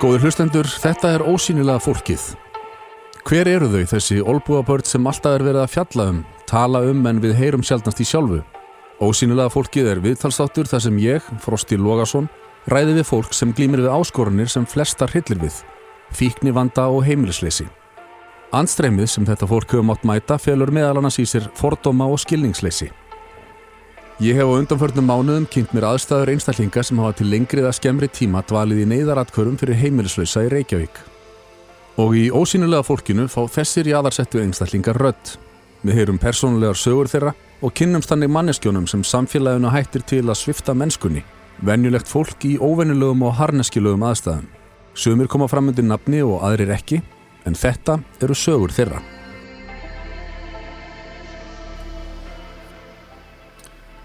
Góður hlustendur, þetta er ósýnilega fólkið. Hver eru þau þessi olbúabörn sem alltaf er verið að fjalla um, tala um en við heyrum sjálfnast í sjálfu? Ósýnilega fólkið er viðtalsþáttur þar sem ég, Frosti Lógason, ræði við fólk sem glýmir við áskorunir sem flestar hillir við, fíkni vanda og heimilisleysi. Anstreymið sem þetta fólk hefur mátt mæta felur meðal annars í sér fordóma og skilningsleysi. Ég hef á undanförnum mánuðum kynnt mér aðstæður einstaklinga sem hafa til lengri eða skemmri tíma dvalið í neyðaratkvörum fyrir heimilislausa í Reykjavík. Og í ósýnulega fólkinu fá þessir jaðarsettu einstaklingar rödd. Við heyrum persónulegar sögur þeirra og kynnumst þannig manneskjónum sem samfélaginu hættir til að svifta mennskunni. Venjulegt fólk í óvenjulegum og harneskilegum aðstæðum. Sumir koma fram undir nafni og aðrir ekki, en þetta eru sögur þeirra.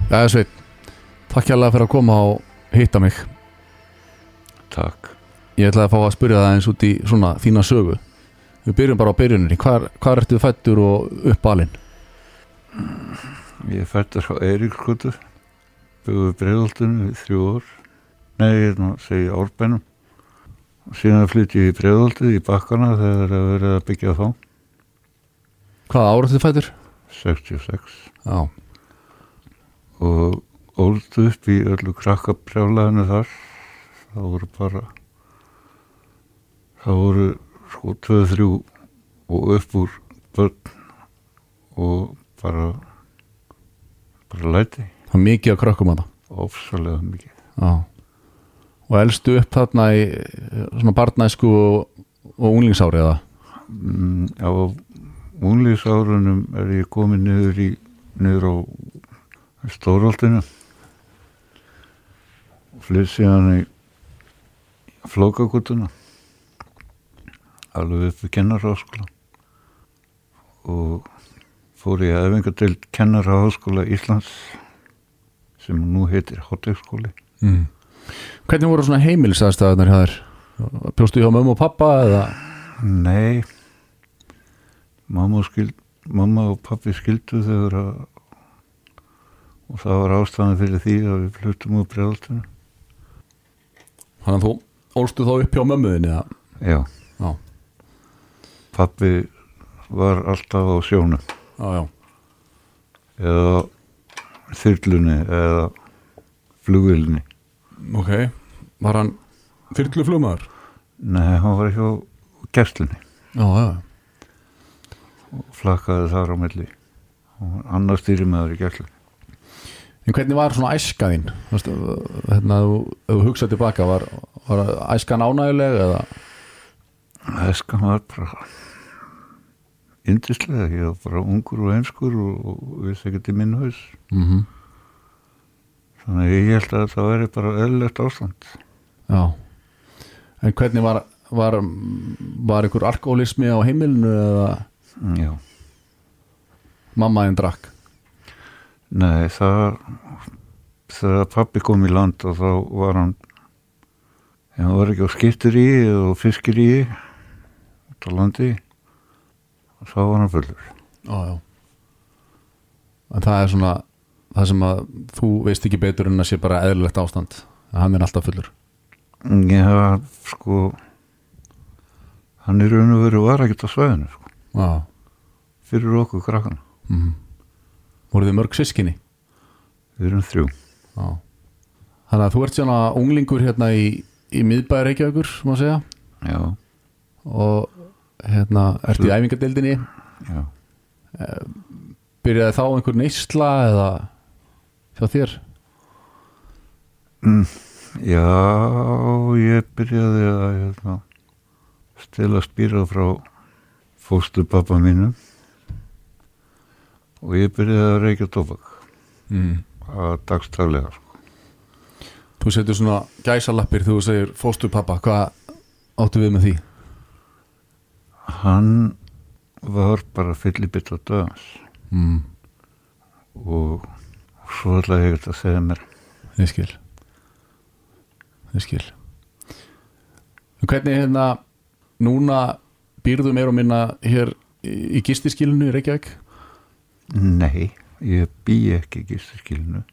Jæja Sveit, takk hjálpa fyrir að koma og hitta mig. Takk. Ég ætlaði að fá að spyrja það eins út í svona þína sögu. Við byrjum bara á byrjuninni. Hvar, hvar ertu fættur og uppalinn? Ég fættur á Eiríkskutu, byggði bregðoltinu í þrjú ár. Nei, ég nú segi árbænum. Og síðan flytti ég í bregðoltið í bakkana þegar það verið að byggja þá. Hvaða ára ertu fættur? 66. Já. Og ólst upp í öllu krakkabrjálaðinu þar. Það voru bara, það voru sko 2-3 og upp úr börn og bara, bara læti. Það er mikið að krökkum að það. Ófsalega mikið. Já. Og elstu upp þarna í eh, svona barnæsku og, og unglingsári eða? Mm, á unglísárunum er ég komin niður í niður á stóraldinu og flytt síðan í flókagutuna alveg upp við kennarháskóla og fór ég að efinga til kennarháskóla Íslands sem nú heitir Hotekskóli Mm. Hvernig voru svona heimilisaðstæðunar hjá þér? Bjóstu hjá mömmu og pappa eða? Nei mamma og, skild, mamma og pappi skildu þegar að og það var ástæðan fyrir því að við flutum úr bregðaltinu Þannig að þú ólstu þá upp hjá mömmuðinni já, Já. pappi var alltaf á sjónum Já, já. eða þyrlunni eða flugvilni Ok. Var hann þyrlu flugmaður? nei, hann var hjá gestlunni Já, já. og flakkaði þar á milli og annar stýrimaður í gestlunni En hvernig var svona æska þín? Þú veist, Hérna, þú- þú hugsaði tilbaka, var, var æskan ánæguleg eða? Æskan var bara yndislega, ég var bara ungur og einskur og, vissi ekki til minn haus Mm þannig að ég held að það væri bara eðlilegt ástand Já. En hvernig var, var, var ykkur alkoholismi á heimilinu eða já, mamma þín drakk? Nei það þegar pappi kom í land og þá var hann hann var ekki á skiptir í og fiskir í út á landi og þá var hann fullur Já, já. En það er svona það sem að þú veist ekki betur en að sé bara eðlilegt ástand að hann er alltaf fullur. já, sko hann í raun og var ekkert á svæðinu sko, fyrir okkur krakkana Mm. Voru þið mörg sískinni? við erum þrjú Já. Þannig að þú ert svona unglingur hérna í, í miðbæri Reykjavíkur, má segja já, og hérna ert í æfingadeildinni já byrjaði þá einhver neysla eða hjá þér? Mm, já, ég byrjaði að hérna, stela spýra frá fóstupappa mínum og ég byrjaði að reykja tóbak Mm. að dagstaflega sko. Þú setur svona gæsalappir þú segir fóstu pappa, hvað áttu við með því? hann var bara fyllibitt á döðans Mm. og svo ætlaði ég að segja mér Ég skil Ég skil Hvernig hérna núna býrðu meir og minna hér í gistiskilinu í Reykjavík nei, ég bý ekki í gistiskilinu.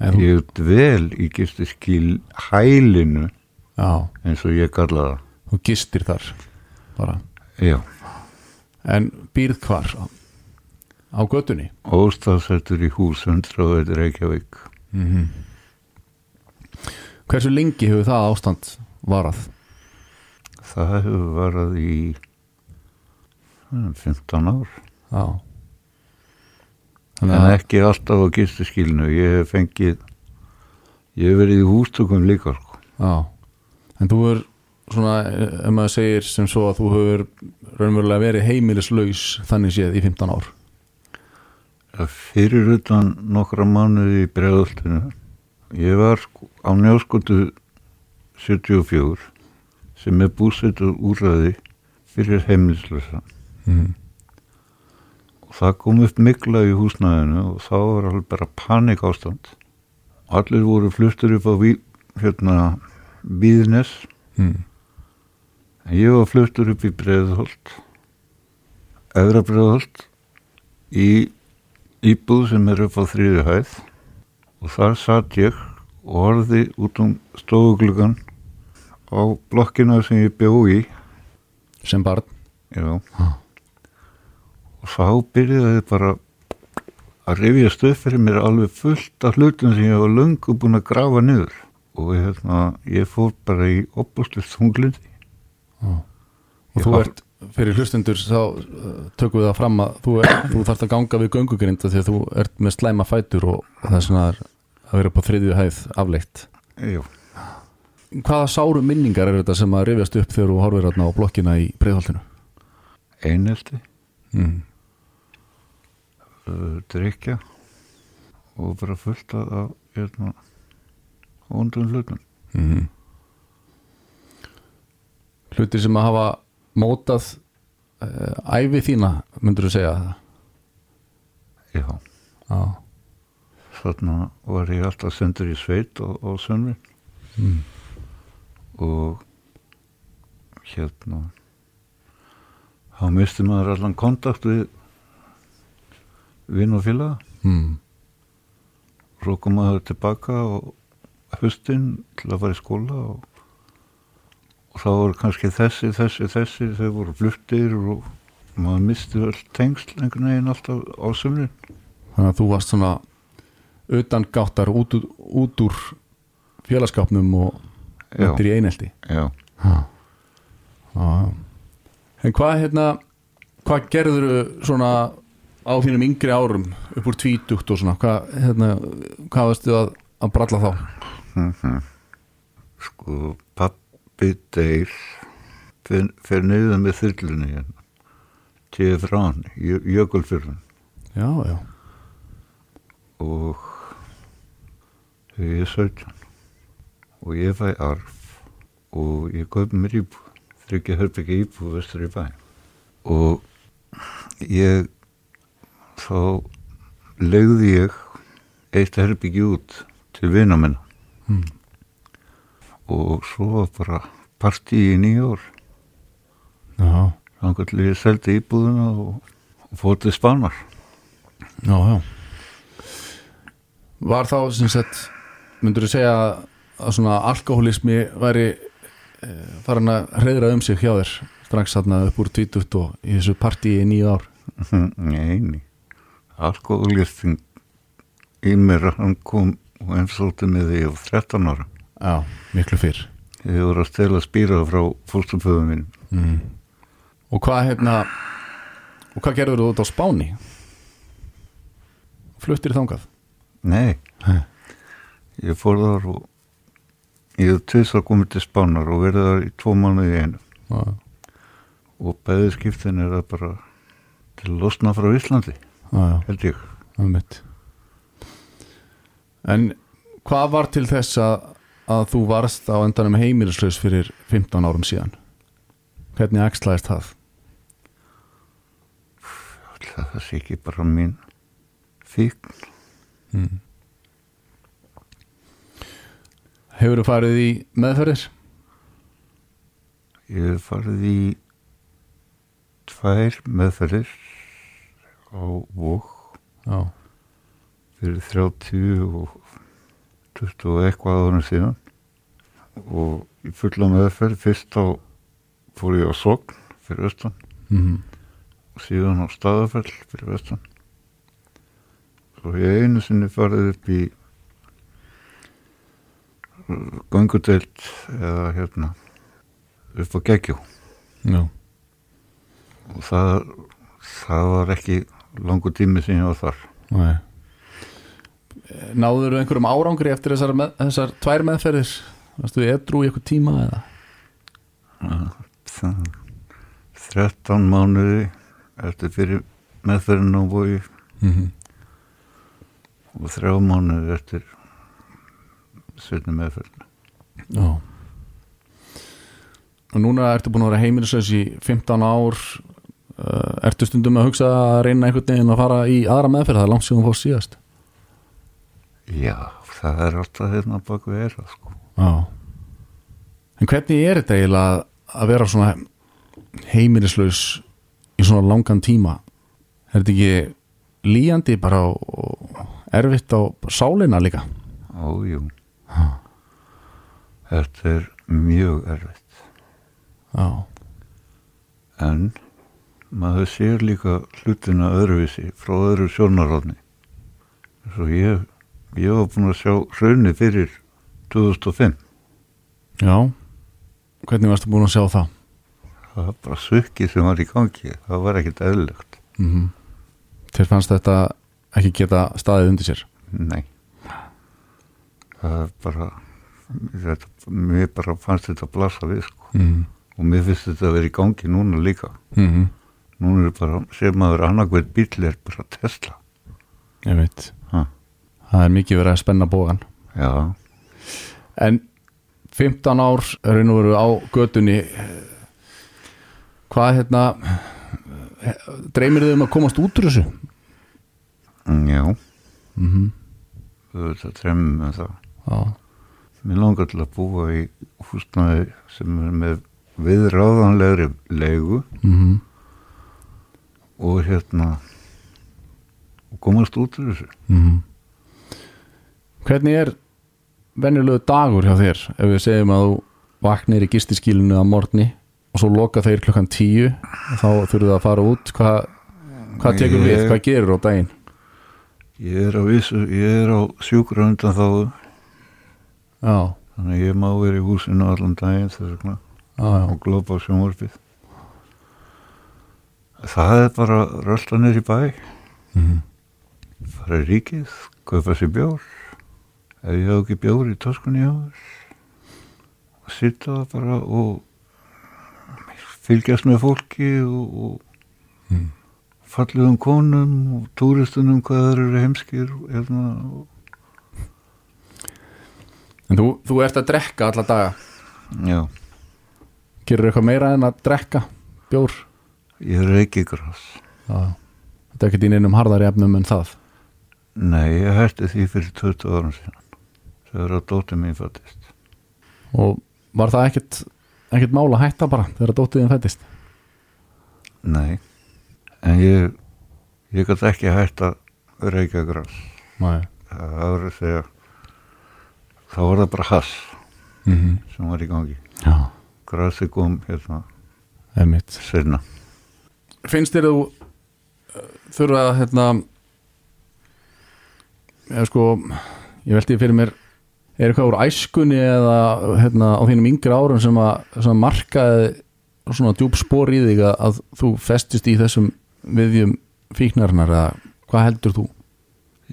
En þú- ég er dvel í gistiskil hælinu Já, eins og ég kalla það. Þú og gistir þar bara. Já, en býrð hvar? Á, götunni? Óstafsettur í hús 100 Reykjavík. Mm hversu lengi hefur það ástand varað? Það hefur varað í hmm, 15 ár. Já þannig að ekki alltaf á gistiskilinu. Ég hef fengið ég hef verið í hústökum líka sko. já. En þú er svona ef maður segir sem svo að þú hefur raunverulega verið heimilislaus þannig séð í 15 ár. Fyrir utan nokkra mánuði í bregðultinu ég var sko á njáskotu 74 sem er búsettur úrræði fyrir heimilislösa mm. Það kom upp mikla í húsnæðinu og þá var alveg bara panik ástand. Allir voru fluttur upp á ví, hérna Víðnes. Mm. ég var fluttur upp í Breiðholt Efra Breiðholt í íbúð sem er upp á þriði hæð. Og þar satt ég og horfði út um stofuglugan á blokkina sem ég bjó í. Sem barn? Já. Ha. Og þá byrjaði bara að rifjast upp fyrir mér alveg fullt af hlutum sem ég var löngu búin að grafa niður. Og hérna, ég fór bara í opbúslið þunglindi og þú ert fyrir hlustendur þá uh, tökum við það fram að þú, þú þarft að ganga við göngugrinda því að þú ert með slæma fætur og það er svona að vera á þriðju hæð afleitt. Já, hvaða sáru minningar er þetta sem að rifjast upp þegar þú horfir á blokkina í breiðholtinu? Einelti. Mm. Uh, drikja og bara fullt af hérna ondum hlutum Mm. hlutir sem að hafa mótað uh, æfi þína myndur þú segja það já, Já. þarna var ég alltaf sendur í sveit og, og sömri Mm. og hérna þá misti maður allan kontakt við vinn og félaga Mm. svo kom maður tilbaka og höstinn til að fara í skóla og, og þá voru kannski þessi, þessi, þessi þau voru fluttir og maður misti öll tengsl einhvern veginn alltaf á sumrin þannig að þú varst svona utan gáttar út, út úr félagskapnum og undir í Já. Já. En hvað hérna hvað gerður svona á þínum yngri árum upp úr tvítugt og svona hvað, hérna, hvað varstu að, að bralla þá? sko pappi deyr fer niður með þyrlunni hérna til hann, jökulfyrðun Já, já. Og þegar ég er 17 og ég fæ arf og ég kaupi mér íbúð þryggja herbyggi íbúð vestur í bæ. Og ég þá legði ég eitt herbyggi út til vina minna. Mm. og svo bara partí í nýja ár. Já, þannig að ég seldi íbúðuna og, og fór til Spanar já, já Var þá sem sagt myndur þú segja að svona alkoholismi væri e, farin að hreðra um sig hjá þér strax þarna upp úr tvítugt og í þessu partíi í nýju ár? Nei, nei. Alkoholistin í mér, hann kom og eins svolítið með því á 13 ára. Já, miklu fyrr Ég voru að stela spýra frá fórstuföðum minn. mm. Og hvað hérna og hvað gerður þú út á Spáni? Fluttir þangað? Nei, Hæ. ég fór þar og ég hef tvis að komið til Spánar og verið þar í tvo mánuði einu. Já, Og bæði skiptin er það bara til að losna frá Íslandi, held ég. En hvað var til þess að, að þú varst á endanum heimilislaus fyrir 15 árum síðan? Hvernig axlaðist það? Það sé ekki bara mín fíkn. Mm. Hefur þú farið í meðferðir? Ég hef farið í tvær meðferðir á Vók fyrir 30 og 20 og eitthvað áður síðan. Og í fulla meðferð fyrst á fór ég á Sogn fyrir vestan mm og síðan á Staðafell fyrir vestan. Svo ég einu sinni farið upp í göngudelt eða hérna upp á geggjó Já, og það, það var ekki langur tími sem ég var þar. Nei. Náður einhverjum árangri eftir þessar, með, þessar tvær meðferðir? Varstu edru í eitthvað tíma eða? það, 13 mánuði eftir fyrir meðferðin á bói Mm og þrjá mánuði eftir setni meðferðin Já. Og núna ertu búin að vera heimilislaus í 15 ár Ertu stundum að hugsa að reyna einhvern veginn að fara í aðra meðferð? Það er langt síðan fórst síðast. Já, það er alltaf hérna bak við er sko. En hvernig er þetta eiginlega að- vera svona heimilislaus í svona langan tíma? Er þetta ekki líjandi bara erfitt á sálina líka? ójú þetta er mjög erfitt. Já, en maður sér líka hlutina öðruvísi frá öðru sjónaráðni svo ég ég var búin að sjá hraunni fyrir 2005 já. Hvernig varstu búin að sjá það? það var bara svukki sem var í gangi. Það var ekkit eðlilegt. Mm Þér fannst þetta ekki geta staðið undir sér? Nei. Það er bara þetta, mér bara fannst þetta blassa við sko. mm og mér finnst þetta að vera í gangi núna líka. -hmm. Núna er bara, sér maður annarkvæð bíl er bara Tesla. Ég veit ha. Það er mikið verið að spenna bógan já, En 15 ár raun og veru á götunni. Hvað hérna Dreymir þið um að komast út úr þessu? Mm, já. Mm -hmm. þetta tremmum með það. Já, Mér langar til að búa í húsnaði sem er með viðráðanlegri leigu. Mm og hérna og komast út úr þessu. Mhm. Hvernig er venjulegu dagur hjá þér ef við segjum að þú vaknir í gistiskílinu að morgni og svo loka þeir klukkan tíu þá þurfum það að fara út? Hvað, hvað tekur við, Ég- hvað gerir á daginn? Ég er á, vissu, ég er á sjúkra undan þá Já, þannig að ég má vera í húsinu allan daginn þess vegna. Og glópa á sjónvarpið. Það er bara rölda nýr í bæ, Mhm. fara í ríkið, kaupa sér bjór, ef ég hef ekki bjór í töskunni og sitja bara og fylgjast með fólki og, og Mm. fallegum konum og túristunum hvað þeir eru heimskir hérna, og, En þú, þú ert að drekka alla daga? Já, Gerir eitthvað meira en að drekka bjór ég reyki gras Já, þetta er ekki í neinum harðari efnum en það? Nei, ég hætti því fyrir 20 árum síðan þegar að dóttir mín fættist. Og var það ekkert, ekkert mál að hætta bara þegar dóttiðin fættist? Nei, en ég ég gæti ekki hætt að reykja gras Nei. Það var að segja þá var það bara hass mm -hmm. sem var í gangi. Grasi kom hérna einmitt. senna Finnst þér þú uh, þurfa að hérna eða sko ég velti fyrir mér er eitthvað úr æskunni eða hérna á þínum yngri árum sem að, sem að markaði svona djúb spór í þig að, að þú festist í þessum viðjum fíknarinnar eða hvað heldur þú?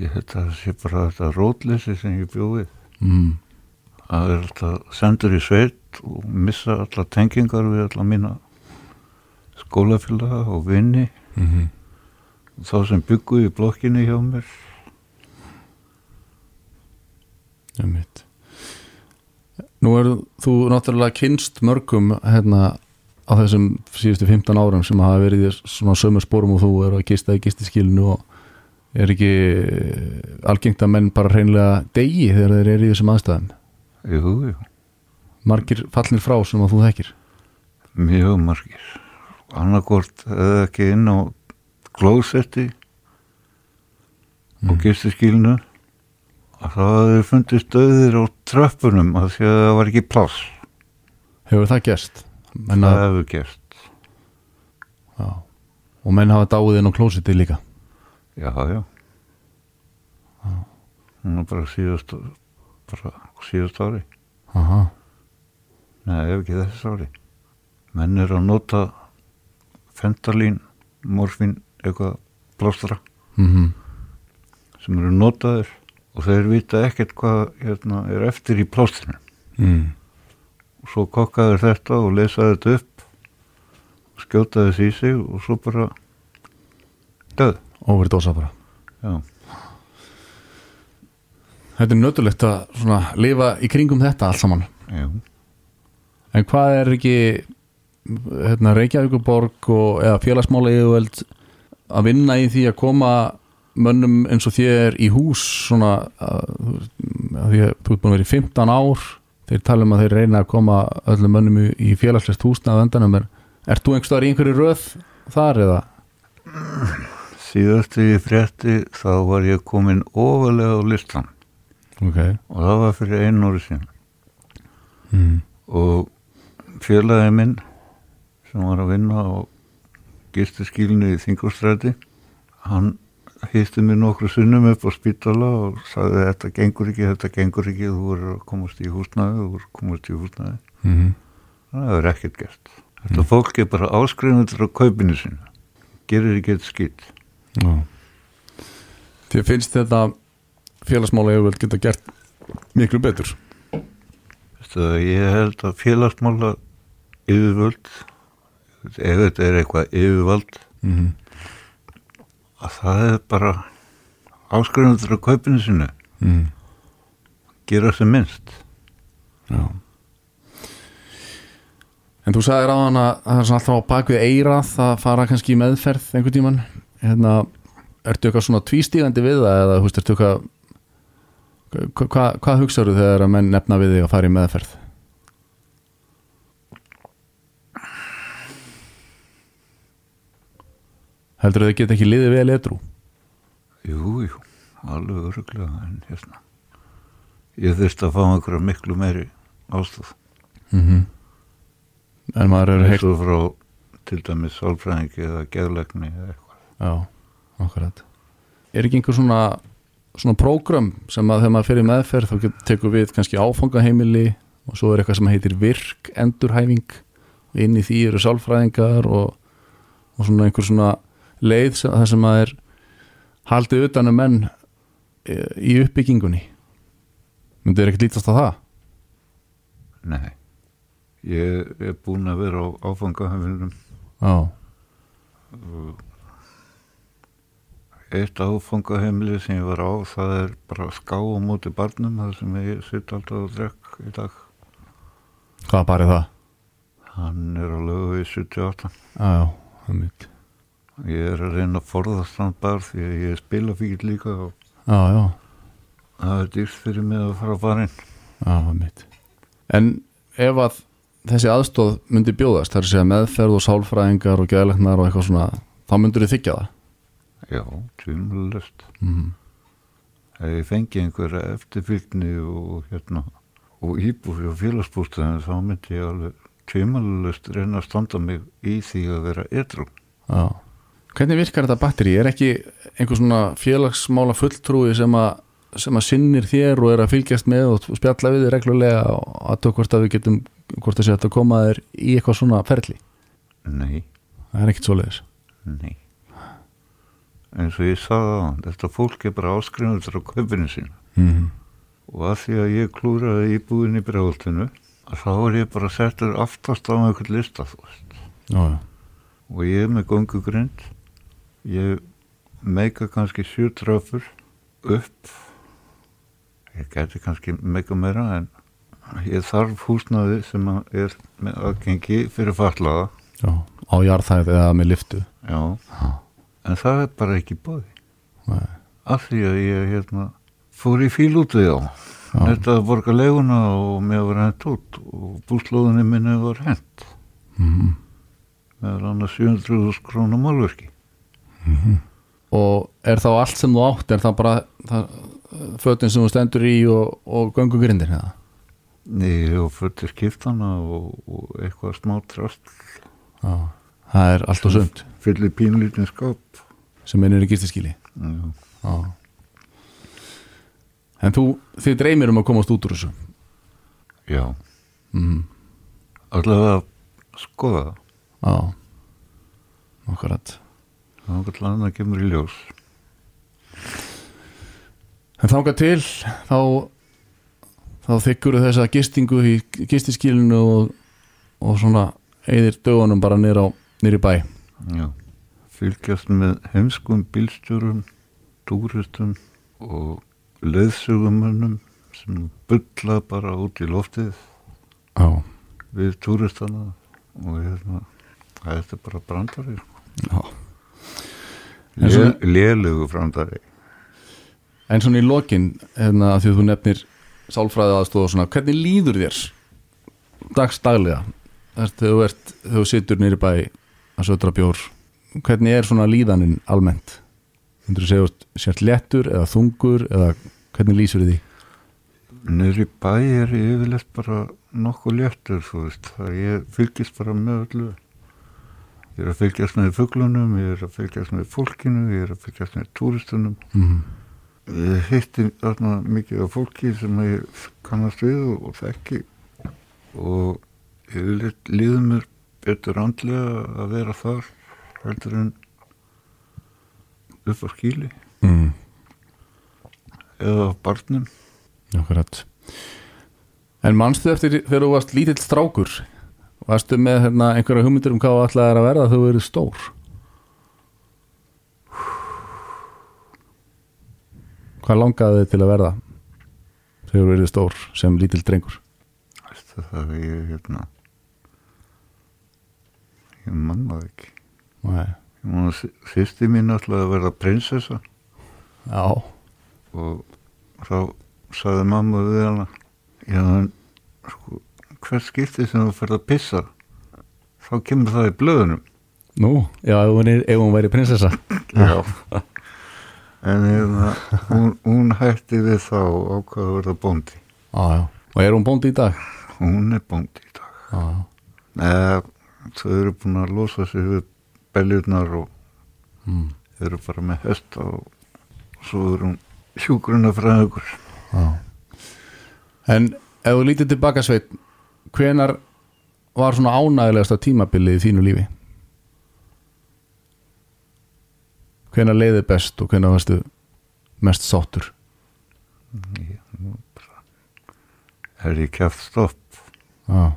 ég held að það sé bara þetta rótleysi sem ég bjóði Mm. að er alltaf sendur í sveit og missa alla tengingar við alla mína skólafélaga og vinni Mm -hmm. þá sem byggu í blokkinni hjá mér. Einmitt. Nú er þú náttúrulega kynst mörgum hérna á þessum síðustu 15 árum sem hafa verið í svona sömu spórum og þú er að gista í gistiskilinu og er ekki algengt að menn bara hreinlega degi þegar þeir eru í þessum aðstæðum? Jú, jú, margir fallnir frá sem að þú þekkir? Mjög margir annarkort eða ekki inn á klósetti og gistiskílinu að það hefur fundist döðir á tröppunum að því að það var ekki pláss Hefur það gerst? menn það að, hefur gerst já. og menn hafa dáið inn á klósiti líka já, já er bara síðast bara síðast ári Aha. Nei, ef ekki þess ári. Menn er að nota fentalín, morfín, eitthvað plástra Mm sem eru notaðir og þeir vita ekkert hvað hérna, er eftir í plástrinu. mm. Og svo kokkaður þetta og lesaði þetta upp og skjótaði þessi í sig og svo bara döð. Overdósa bara Já, Þetta er nötulegt að lifa í kringum þetta allt saman já. En hvað er ekki hérna, Reykjavíkuborg og, eða félagsmála yfirvöld að vinna í því að koma mönnum eins og þér í hús svona að, að því að þú ert búin að vera í 15 ár þeir tala um að þeir reyna að koma öllum mönnum í, félagslegt húsna að endanum er, er þú einhverstaðar í einhverju röð þar eða? Síðast þegar ég frétti þá var ég komin ofalega á listan Ok og það var fyrir einu ári síðan. mm. og félagi minn sem var að vinna á gistiskílinu í Þingurstræti hann hýsti mér nokkru sunnum upp á spítala og sagði þetta gengur ekki, þetta gengur ekki þú verður að komast í húsnaði þú verður að komast í húsnaði Mm það er ekkert gert. Þetta fólk er bara áskrifundur á kaupinu sínu. Gerir ekki eitt skýt Já. Þér finnst þetta félagsmála yfirvöld geta gert miklu betur? Ég held að félagsmála yfirvöld ef þetta er eitthvað yfirvald mm -hmm. að það er bara áskrifundur á kaupinu sínu mm. gera sem minnst Já En þú sagðir á hann að það er alltaf á bakvið eirað að fara kannski í meðferð einhvern tíman hérna, ertu eitthvað svona tvístígandi við það eða veist, ertu eitthvað hva, hva, hvað hugsaðu þegar að menn nefna við þig að fara í meðferð? Heldur þau geta ekki liðið vel edru? Jú, jú, alveg öruglega en hérna ég þurfti að fá einhverja miklu meiri ástæð Mm -hmm. En maður er heilt og frá til dæmis sálfræðingi eða geðlegni eða eitthvað Já, akkurat Er ekki einhver svona svona prógram sem að þegar maður fyrir meðferð þá tekur við kannski áfangaheimili og svo er eitthvað sem heitir virk endurhæfing inn í því eru sálfræðingar og, og svona einhver svona leið sem, það sem að er haldið utan um menn e, í uppbyggingunni. Myndið er ekkert lítast á það? Nei, ég er búin að vera á áfangaheimilum Já, eitt áfangaheimili sem ég var á það er bara ská á móti barnum það sem ég sitt alltaf og drekk í dag. Hvað bara er það? hann er á lögu í 78 Já, já, það er mjög ég er að reyna að forðast hann bara því að ég spila fyrir líka og Já, já, það er dýrst fyrir mig að fara barinn Já, mitt. En ef að þessi aðstóð myndi bjóðast, það er að meðferð og sálfræðingar og geðlegnar og eitthvað svona, þá myndur þið þykja það. já, tvímulust Mm. ef ég fengi einhverja eftirfylgni og hérna og íbúi og félagsbústæðin þá myndi ég alveg tvímælust reyna að standa mig í því að vera edru. Já. Hvernig virkar þetta batteri? Er ekki einhver svona félagsmála fulltrúi sem að, sem að sinnir þér og er að fylgjast með og spjalla við þig reglulega og að tók hvort að við getum, hvort að sé að koma þér í eitthvað svona ferli? Nei, Það er ekkert svoleiðis. nei. Eins og ég sagði á þetta fólk er bara áskrifundur á kaupinu sín Mm. og að því að ég klúraði íbúin í bregðoltinu að þá er ég bara settur aftast á einhvern lista þú veist. Já, já. og ég er með gongugrind ég meika kannski sjö tröfur upp. Ég geti kannski meika meira en ég þarf húsnaði sem að er með aðgengi fyrir fatlaða. Já, á jarðhæð eða með liftu. já, en það er bara ekki bóði af því að ég hérna fór í fíl út við á. Já. þetta að borga leguna og mér var hent út og búslóðinni minni var hent. Mm. með annars 700.000 krónum málverki Og er þá allt sem þú átt, er það bara það, fötin sem þú stendur í og, og göngugrindin eða? Nei, og fyrir skiptana og, og eitthvað smá trast Já. Það er allt og sumt fyrir pínlítinn skáp sem einir í gistiskíli Já, Já. En þú, þið dreymir um að komast út úr þessu já. mm. allavega að skoða. Já Akkurat þá getur annað kemur í ljós. En þangað til þá þá þykkur þessa gistingu í gistiskílinu og, og svona eðir dögunum bara nýr á nýr í bæ. Já. fylgjast með heimskum bílstjórum túristum og leiðsögumönnum sem bulla bara út í loftið Já, við túristana og hérna það er bara brandari já Lélegu brandari En svona í lokin, hérna, því þú nefnir sálfræði aðstofa og svona, hvernig líður þér dagsdaglega þegar þú situr nýri bæ að södra bjór. Hvernig er svona líðanin almennt? Myndur þú segja sért léttur eða þungur eða hvernig lýsur því? Nýri bæ er ég yfirleitt bara nokkuð veist, það ég fylgist bara með öllu. Ég er að fylgjast með fuglunum, ég er að fylgjast með fólkinu, ég er að fylgjast með túristunum. mm. Ég hitti þarna mikið af fólki sem ég kannast við og, þekki og yfirleitt líður mér betur andlega að vera þar heldur en upp á skíli Mm. eða á barnum. Akkurat En manstu eftir þegar þú varst lítill strákur varstu með hérna, einhverja hugmyndir um hvað þú ætlaðir að verða þegar þú verið stór? Hvað langaði þið til að verða þegar þú verið stór sem lítill drengur? Veistu það að ég hérna ég manna það ekki. Nei. ég manna sýsti mín ætlaði að verða prinsessa. Já, og þá sagði mamma við hana já en sko, hver skipti sem þú ferð að pissa? Þá kemur það í blöðunum. Nú, já, ef hún, er, ef hún væri prinsessa. En hérna, hún, hún hætti við þá ákvað að verða bóndi. Já, já, og er hún bóndi í dag? hún er bóndi í dag. Já, eða þau eru búin að losa sig við beljurnar og mm. eru bara með hesta og svo er hún að fræða já. En ef þú lítið tilbaka sveit hvenar var svona ánægilegasta tímabilið í þínu lífi? Hvenar leiði best og hvenar varstu mest sáttur? er ég kæft stopp Já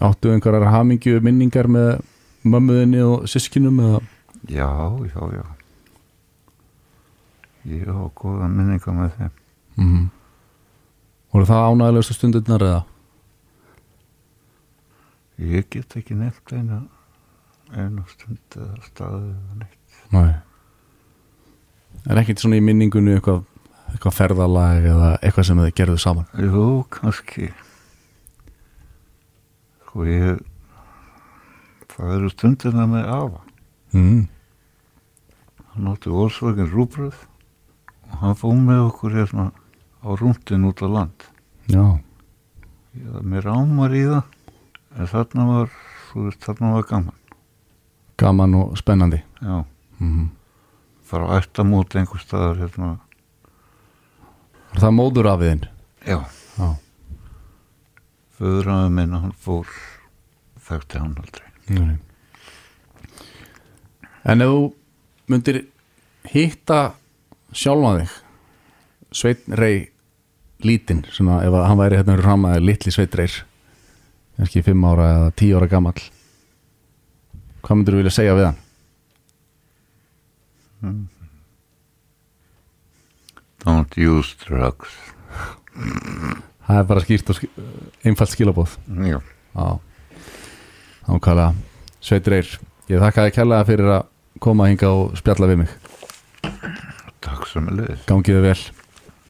Áttu einhverjar hamingju minningar með mömmuðinni og sískinum eða já, já, já ég á góða minninga með þeim mm voru það ánægilegustu stundirnar eða? Ég get ekki nefnt eina eina stund eða staði eða neitt. Nei. Er ekkert svona í minningunni eitthvað, eitthvað ferðalag eða eitthvað sem þið gerðu saman? jú, kannski. Sko ég það eru stundina með afa. Mm. hann átti Volkswagen Rúbröð og hann fóð með okkur hérna á rúndin út á land. Já, ég, mér ámar í það en þarna var veist, þarna var gaman. Gaman og spennandi. Já, mm. fara á ættamót einhver staðar hérna. Var það móður af þinn? já, Já. Föðuraði minn hann fór þekkti hann aldrei. Nei. En ef þú myndir hitta sjálfa þig Sveinn Rey lítinn, svona ef hann væri hérna rámaði litli Sveinn Reyr kannski 5 ára eða 10 ára gamall? Hvað myndir þú vilja segja við hann? don't use drugs. Það er bara skýrt og sk einfalt skilabóð já, Já. Ákvæðlega Sveinn Reyr, ég þakka þið kærlega fyrir að koma hinga og spjalla við mig. Takk sem er leiðis Gangiðu vel